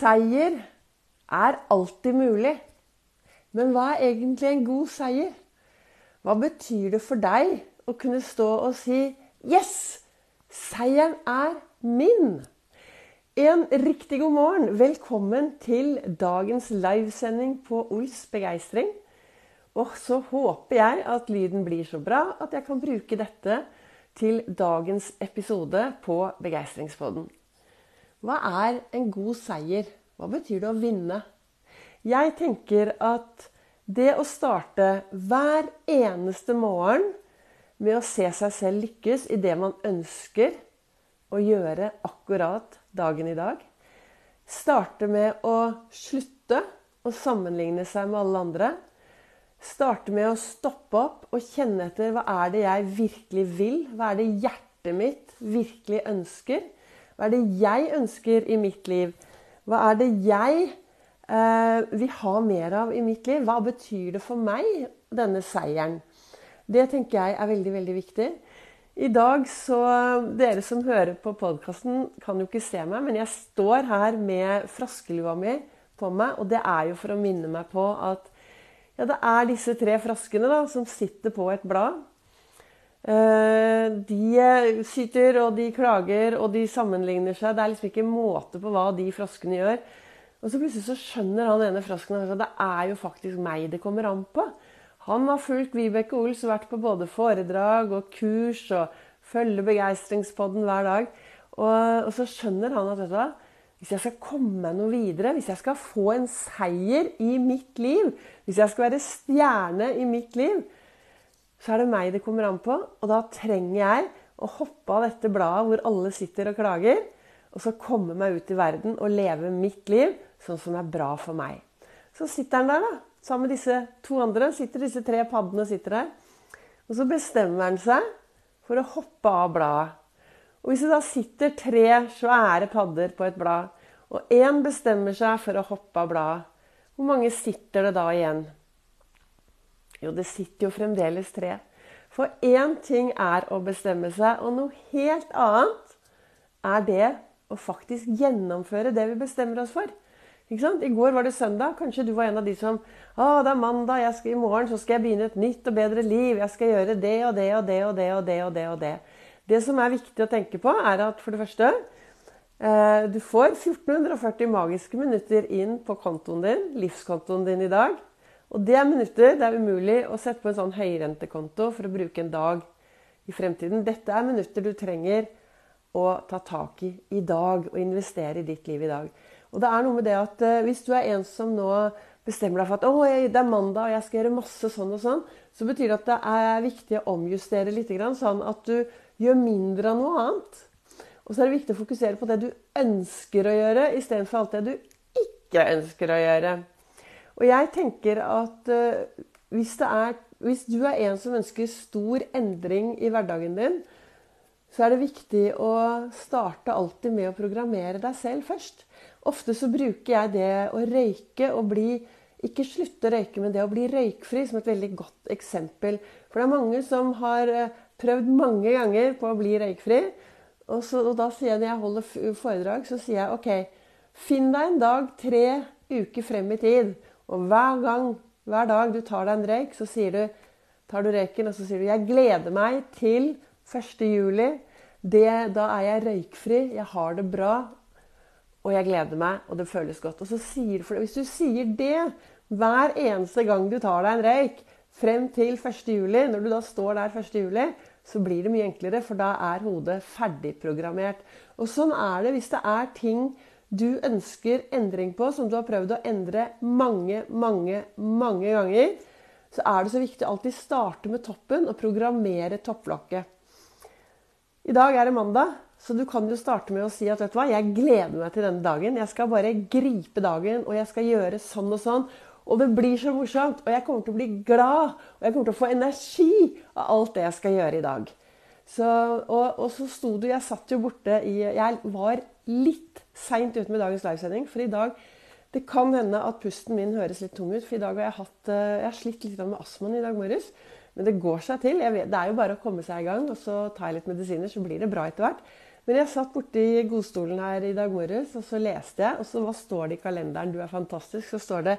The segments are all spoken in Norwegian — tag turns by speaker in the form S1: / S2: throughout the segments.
S1: Seier er alltid mulig. Men hva er egentlig en god seier? Hva betyr det for deg å kunne stå og si 'Yes! Seieren er min'? En riktig god morgen. Velkommen til dagens livesending på Ols begeistring. Og så håper jeg at lyden blir så bra at jeg kan bruke dette til dagens episode på Begeistringspodden. Hva er en god seier? Hva betyr det å vinne? Jeg tenker at det å starte hver eneste morgen med å se seg selv lykkes i det man ønsker å gjøre akkurat dagen i dag. Starte med å slutte å sammenligne seg med alle andre. Starte med å stoppe opp og kjenne etter hva er det jeg virkelig vil? Hva er det hjertet mitt virkelig ønsker? Hva er det jeg ønsker i mitt liv? Hva er det jeg eh, vil ha mer av i mitt liv? Hva betyr det for meg, denne seieren? Det tenker jeg er veldig, veldig viktig. I dag så Dere som hører på podkasten, kan jo ikke se meg, men jeg står her med fraskelua mi på meg, og det er jo for å minne meg på at ja, det er disse tre fraskene da, som sitter på et blad. Eh, de eh, syter og de klager og de sammenligner seg. Det er liksom ikke måte på hva de froskene gjør. Og så plutselig så skjønner han ene frosken at det er jo faktisk meg det kommer an på. Han har fulgt Vibeke Ols, vært på både foredrag og kurs og følger Begeistringspodden hver dag. Og, og så skjønner han at vet du, hvis jeg skal komme meg noe videre, hvis jeg skal få en seier i mitt liv, hvis jeg skal være stjerne i mitt liv, så er det meg det kommer an på. Og da trenger jeg å hoppe av dette bladet hvor alle sitter og klager, og så komme meg ut i verden og leve mitt liv sånn som er bra for meg. Så sitter han der, da. Sammen med disse to andre sitter disse tre paddene sitter der. Og så bestemmer han seg for å hoppe av bladet. Og hvis det da sitter tre svære padder på et blad, og én bestemmer seg for å hoppe av bladet, hvor mange sitter det da igjen? Jo, det sitter jo fremdeles tre. For én ting er å bestemme seg, og noe helt annet er det å faktisk gjennomføre det vi bestemmer oss for. I går var det søndag. Kanskje du var en av de som Å, det er mandag, jeg skal, i morgen så skal jeg begynne et nytt og bedre liv. Jeg skal gjøre det og det og det og det og det og det. og Det Det som er viktig å tenke på, er at for det første eh, Du får 1440 magiske minutter inn på kontoen din, livskontoen din i dag. Og det er minutter det er umulig å sette på en sånn høyrentekonto for å bruke en dag i fremtiden. Dette er minutter du trenger å ta tak i i dag og investere i ditt liv i dag. Og det er noe med det at uh, hvis du er en som nå bestemmer deg for at å, det er mandag og jeg skal gjøre masse sånn og sånn, så betyr det at det er viktig å omjustere litt, sånn at du gjør mindre av noe annet. Og så er det viktig å fokusere på det du ønsker å gjøre, istedenfor alt det du ikke ønsker å gjøre. Og jeg tenker at uh, hvis, er, hvis, du er en som ønsker stor endring i hverdagen din, så er det viktig å starte alltid med å programmere deg selv først. Ofte så bruker jeg det å røyke og bli Ikke slutte å røyke, men det å bli røykfri som et veldig godt eksempel. For det er mange som har eh, prøvd mange ganger på å bli røykfri. Og, så, og da sier jeg når jeg holder foredrag, så sier jeg OK, finn deg en dag tre uker frem i tid og hver gang, hver dag du tar deg en røyk, så du, tar du røyken og så sier du 'Jeg gleder meg til 1. juli'. Det, da er jeg røykfri, jeg har det bra, og jeg gleder meg, og det føles godt. Og så sier, for Hvis du sier det hver eneste gang du tar deg en røyk frem til 1. juli, når du da står der 1. juli, så blir det mye enklere, for da er hodet ferdigprogrammert. Og sånn er det hvis det er ting du ønsker endring på, som du har prøvd å endre mange, mange, mange ganger, så er det så viktig å alltid starte med toppen og programmere topplokket. I dag er det mandag, så du kan jo starte med å si at vet du hva, jeg gleder meg til denne dagen. Jeg skal bare gripe dagen, og jeg skal gjøre sånn og sånn. Og det blir så morsomt, og jeg kommer til å bli glad, og jeg kommer til å få energi av alt det jeg skal gjøre i dag. Så, og, og, så sto du Jeg satt jo borte i Jeg var litt seint ute med dagens livesending. For i dag Det kan hende at pusten min høres litt tung ut. For i dag har jeg, hatt, eh, jeg har slitt litt med astmaen i dag morges. Men det går seg til. Vet, det er jo bare å komme seg i gang. Og så tar jeg litt medisiner, så blir det bra etter hvert. Men jeg satt borti godstolen her i dag morges, og så leste jeg, og så hva står det i kalenderen? Du er fantastisk. Så står det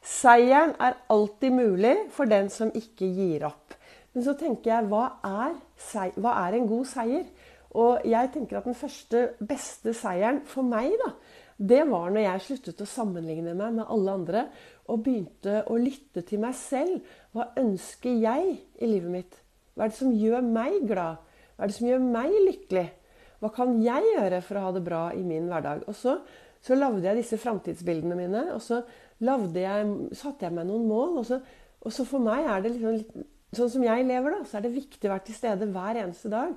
S1: Seieren er alltid mulig for den som ikke gir opp. Men så tenker jeg, hva er, hva er en god seier? Og jeg tenker at den første, beste seieren for meg, da, det var når jeg sluttet å sammenligne meg med alle andre og begynte å lytte til meg selv. Hva ønsker jeg i livet mitt? Hva er det som gjør meg glad? Hva er det som gjør meg lykkelig? Hva kan jeg gjøre for å ha det bra i min hverdag? Og så, så lagde jeg disse framtidsbildene mine, og så jeg, satte jeg meg noen mål. Og så, og så for meg er det liksom litt Sånn som jeg lever, da, så er det viktig å være til stede hver eneste dag.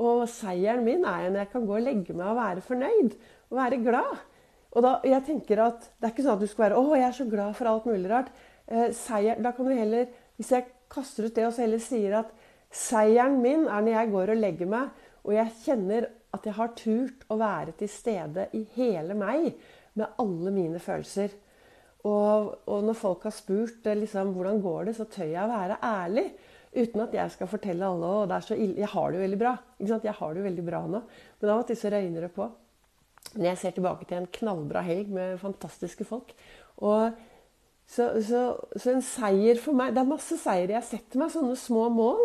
S1: Og seieren min er når jeg kan gå og legge meg og være fornøyd og være glad. Og da, jeg tenker at Det er ikke sånn at du skal være 'Å, jeg er så glad for alt mulig rart'. Eh, seier, da kan du heller, Hvis jeg kaster ut det og så heller sier at seieren min er når jeg går og legger meg, og jeg kjenner at jeg har turt å være til stede i hele meg med alle mine følelser. Og, og når folk har spurt eh, liksom, hvordan går det, så tør jeg å være ærlig. Uten at jeg skal fortelle alle og det er så ille. Jeg har det jo veldig bra. Jeg har det jo veldig bra nå. Men av og til så røyner det på. Men jeg ser tilbake til en knallbra helg med fantastiske folk. Og så, så, så, en seier for meg Det er masse seier. Jeg setter meg sånne små mål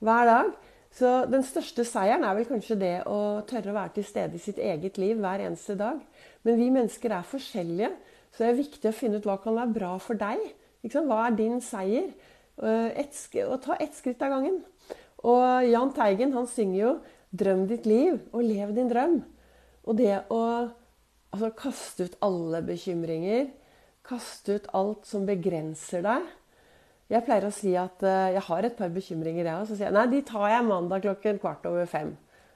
S1: hver dag. Så den største seieren er vel kanskje det å tørre å være til stede i sitt eget liv hver eneste dag. Men vi mennesker er forskjellige, så det er viktig å finne ut hva kan være bra for deg. Hva er din seier? Eh, et, og ta ett skritt av gangen. Og Jahn Teigen han synger jo 'Drøm ditt liv og lev din drøm'. Og det å altså, kaste ut alle bekymringer, kaste ut alt som begrenser deg Jeg pleier å si at uh, jeg har et par bekymringer, jeg òg. Så sier jeg nei, de tar jeg mandag klokken kvart over fem.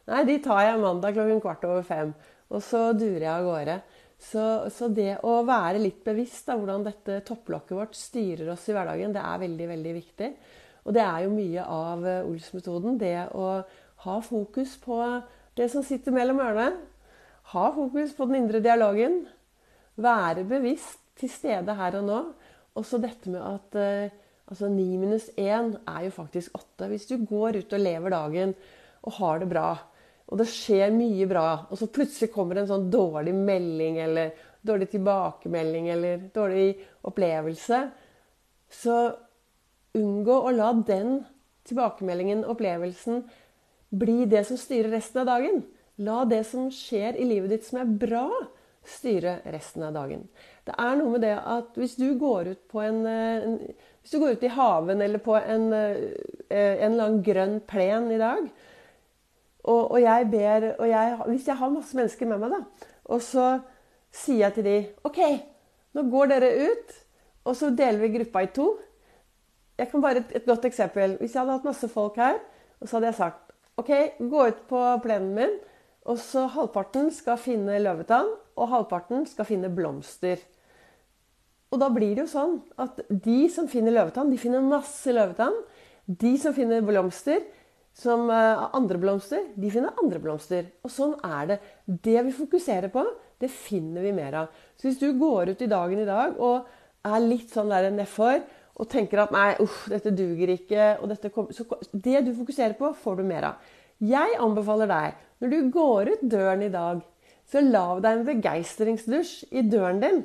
S1: Nei, de tar jeg mandag klokken kvart over fem. Og så durer jeg av gårde. Så, så, det å være litt bevisst av hvordan dette topplokket vårt styrer oss i hverdagen, det er veldig, veldig viktig. Og det er jo mye av eh, Ols-metoden. Det å ha fokus på det som sitter mellom ørene. Ha fokus på den indre dialogen. Være bevisst til stede her og nå. Og så dette med at eh, altså 9 minus 1 er jo faktisk 8. Hvis du går ut og lever dagen og har det bra, og det skjer mye bra, og så plutselig kommer en sånn dårlig melding eller dårlig tilbakemelding eller dårlig opplevelse, så unngå å la den tilbakemeldingen, opplevelsen, bli det som styrer resten av dagen. La det som skjer i livet ditt som er bra, styre resten av dagen. Det er noe med det at hvis du går ut på en, en hvis du går ut i haven eller på en, eh, en annen grønn plen i dag, og, og, jeg ber og jeg, Hvis jeg har masse mennesker med meg, da, og så sier jeg til de OK, nå går dere ut, og så deler vi gruppa i to. Jeg kan bare et, et godt eksempel. Hvis jeg hadde hatt masse folk her, og så hadde jeg sagt OK, gå ut på plenen min, og så halvparten skal finne løvetann, og halvparten skal finne blomster. Og da blir det jo sånn at de som finner løvetann, de finner masse løvetann. De som finner blomster, som har andre blomster, de finner andre blomster. Og sånn er det. Det vi fokuserer på, det finner vi mer av. Så hvis du går ut i dagen i dag og er litt sånn der nedfor og tenker at nei, uff, dette duger ikke dette kom, så, Det du fokuserer på, får du mer av. Jeg anbefaler deg, når du går ut døren i dag, så lag deg en begeistringsdusj i døren din.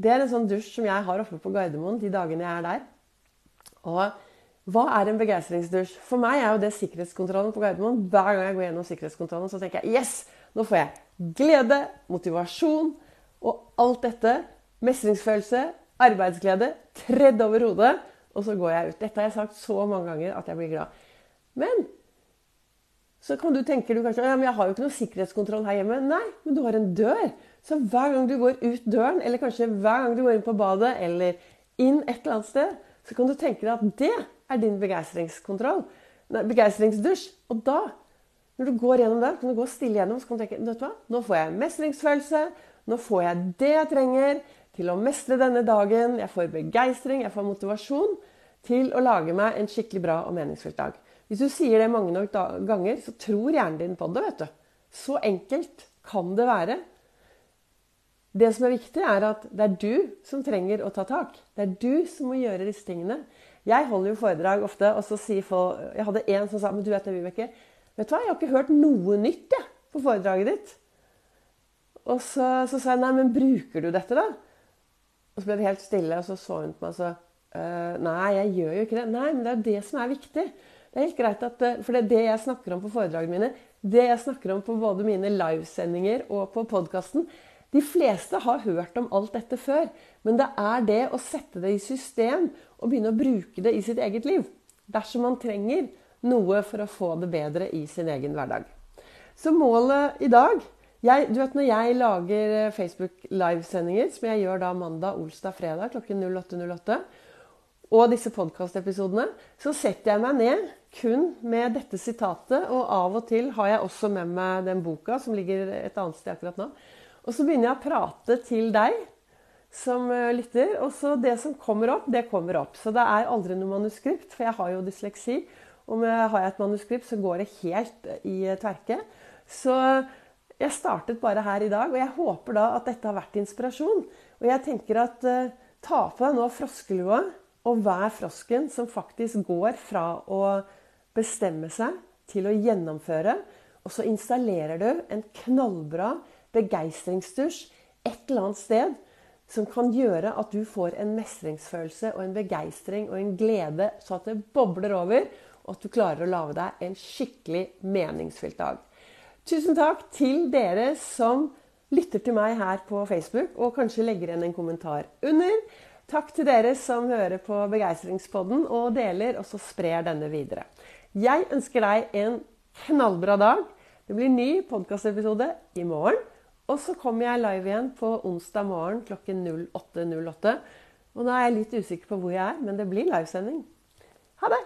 S1: Det er en sånn dusj som jeg har oppe på Gardermoen de dagene jeg er der. Og hva er en begeistringsdusj? For meg er jo det sikkerhetskontrollen på Gardermoen. Hver gang jeg går gjennom sikkerhetskontrollen, så tenker jeg yes! Nå får jeg glede, motivasjon og alt dette. Mestringsfølelse, arbeidsglede, tredd over hodet. Og så går jeg ut. Dette har jeg sagt så mange ganger at jeg blir glad. Men så kan du tenke du kanskje, ja, men jeg har jo ikke noe sikkerhetskontroll her hjemme. Nei, men du har en dør. Så hver gang du går ut døren, eller kanskje hver gang du går inn på badet, eller inn et eller annet sted, så kan du tenke deg at det er din begeistringskontroll. Begeistringsdusj. Og da, når du går gjennom det, kan du gå stille gjennom så kan du tenke vet du hva? Nå får jeg mestringsfølelse. Nå får jeg det jeg trenger til å mestre denne dagen. Jeg får begeistring, jeg får motivasjon til å lage meg en skikkelig bra og meningsfylt dag. Hvis du sier det mange nok ganger, så tror hjernen din på det. vet du. Så enkelt kan det være. Det som er viktig, er at det er du som trenger å ta tak. Det er du som må gjøre disse tingene. Jeg holder jo foredrag ofte, og så sier folk Jeg hadde en som sa Men du vet det, Vibeke. Vet du hva, jeg har ikke hørt noe nytt, jeg. på foredraget ditt. Og så, så, sa jeg nei, men bruker du dette, da? Og så ble det helt stille, og så så hun på meg og sa «Øh, nei, jeg gjør jo ikke det. Nei, men det er det som er viktig. Det er helt greit at, øh, For det, det jeg snakker om på foredragene mine, det jeg snakker om på både mine livesendinger og på podkasten De fleste har hørt om alt dette før, men det er det å sette det i system og begynne å bruke det i sitt eget liv. Dersom man trenger noe for å få det bedre i sin egen hverdag. Så målet i dag jeg, du vet Når jeg lager eh, Facebook livesendinger, som jeg gjør da mandag, olsdag, fredag klokken 08.08, og disse podkastepisodene, så setter jeg meg ned kun med dette sitatet. Og av og til har jeg også med meg den boka som ligger et annet sted akkurat nå. Og så begynner jeg å prate til deg som eh, lytter. Og så det som kommer opp, det kommer opp. Så det er aldri noe manuskript, for jeg har jo dysleksi. Og har jeg et manuskript, så går det helt i tverke. Så jeg startet bare her i dag, og jeg håper da at dette har vært inspirasjon. Og jeg tenker at uh, ta på deg nå froskelua, og vær frosken som faktisk går fra å bestemme seg til å gjennomføre. Og så installerer du en knallbra begeistringsdusj et eller annet sted som kan gjøre at du får en mestringsfølelse og en begeistring og en glede, så at det bobler over, og at du klarer å lage deg en skikkelig meningsfylt dag. Tusen takk til dere som lytter til meg her på Facebook, og kanskje legger igjen en kommentar under. Takk til dere som hører på Begeistringspodden og deler, og så sprer denne videre. Jeg ønsker deg en knallbra dag. Det blir ny podkastepisode i morgen. Og så kommer jeg live igjen på onsdag morgen klokken 08.08. Og nå er jeg litt usikker på hvor jeg er, men det blir livesending. Ha det!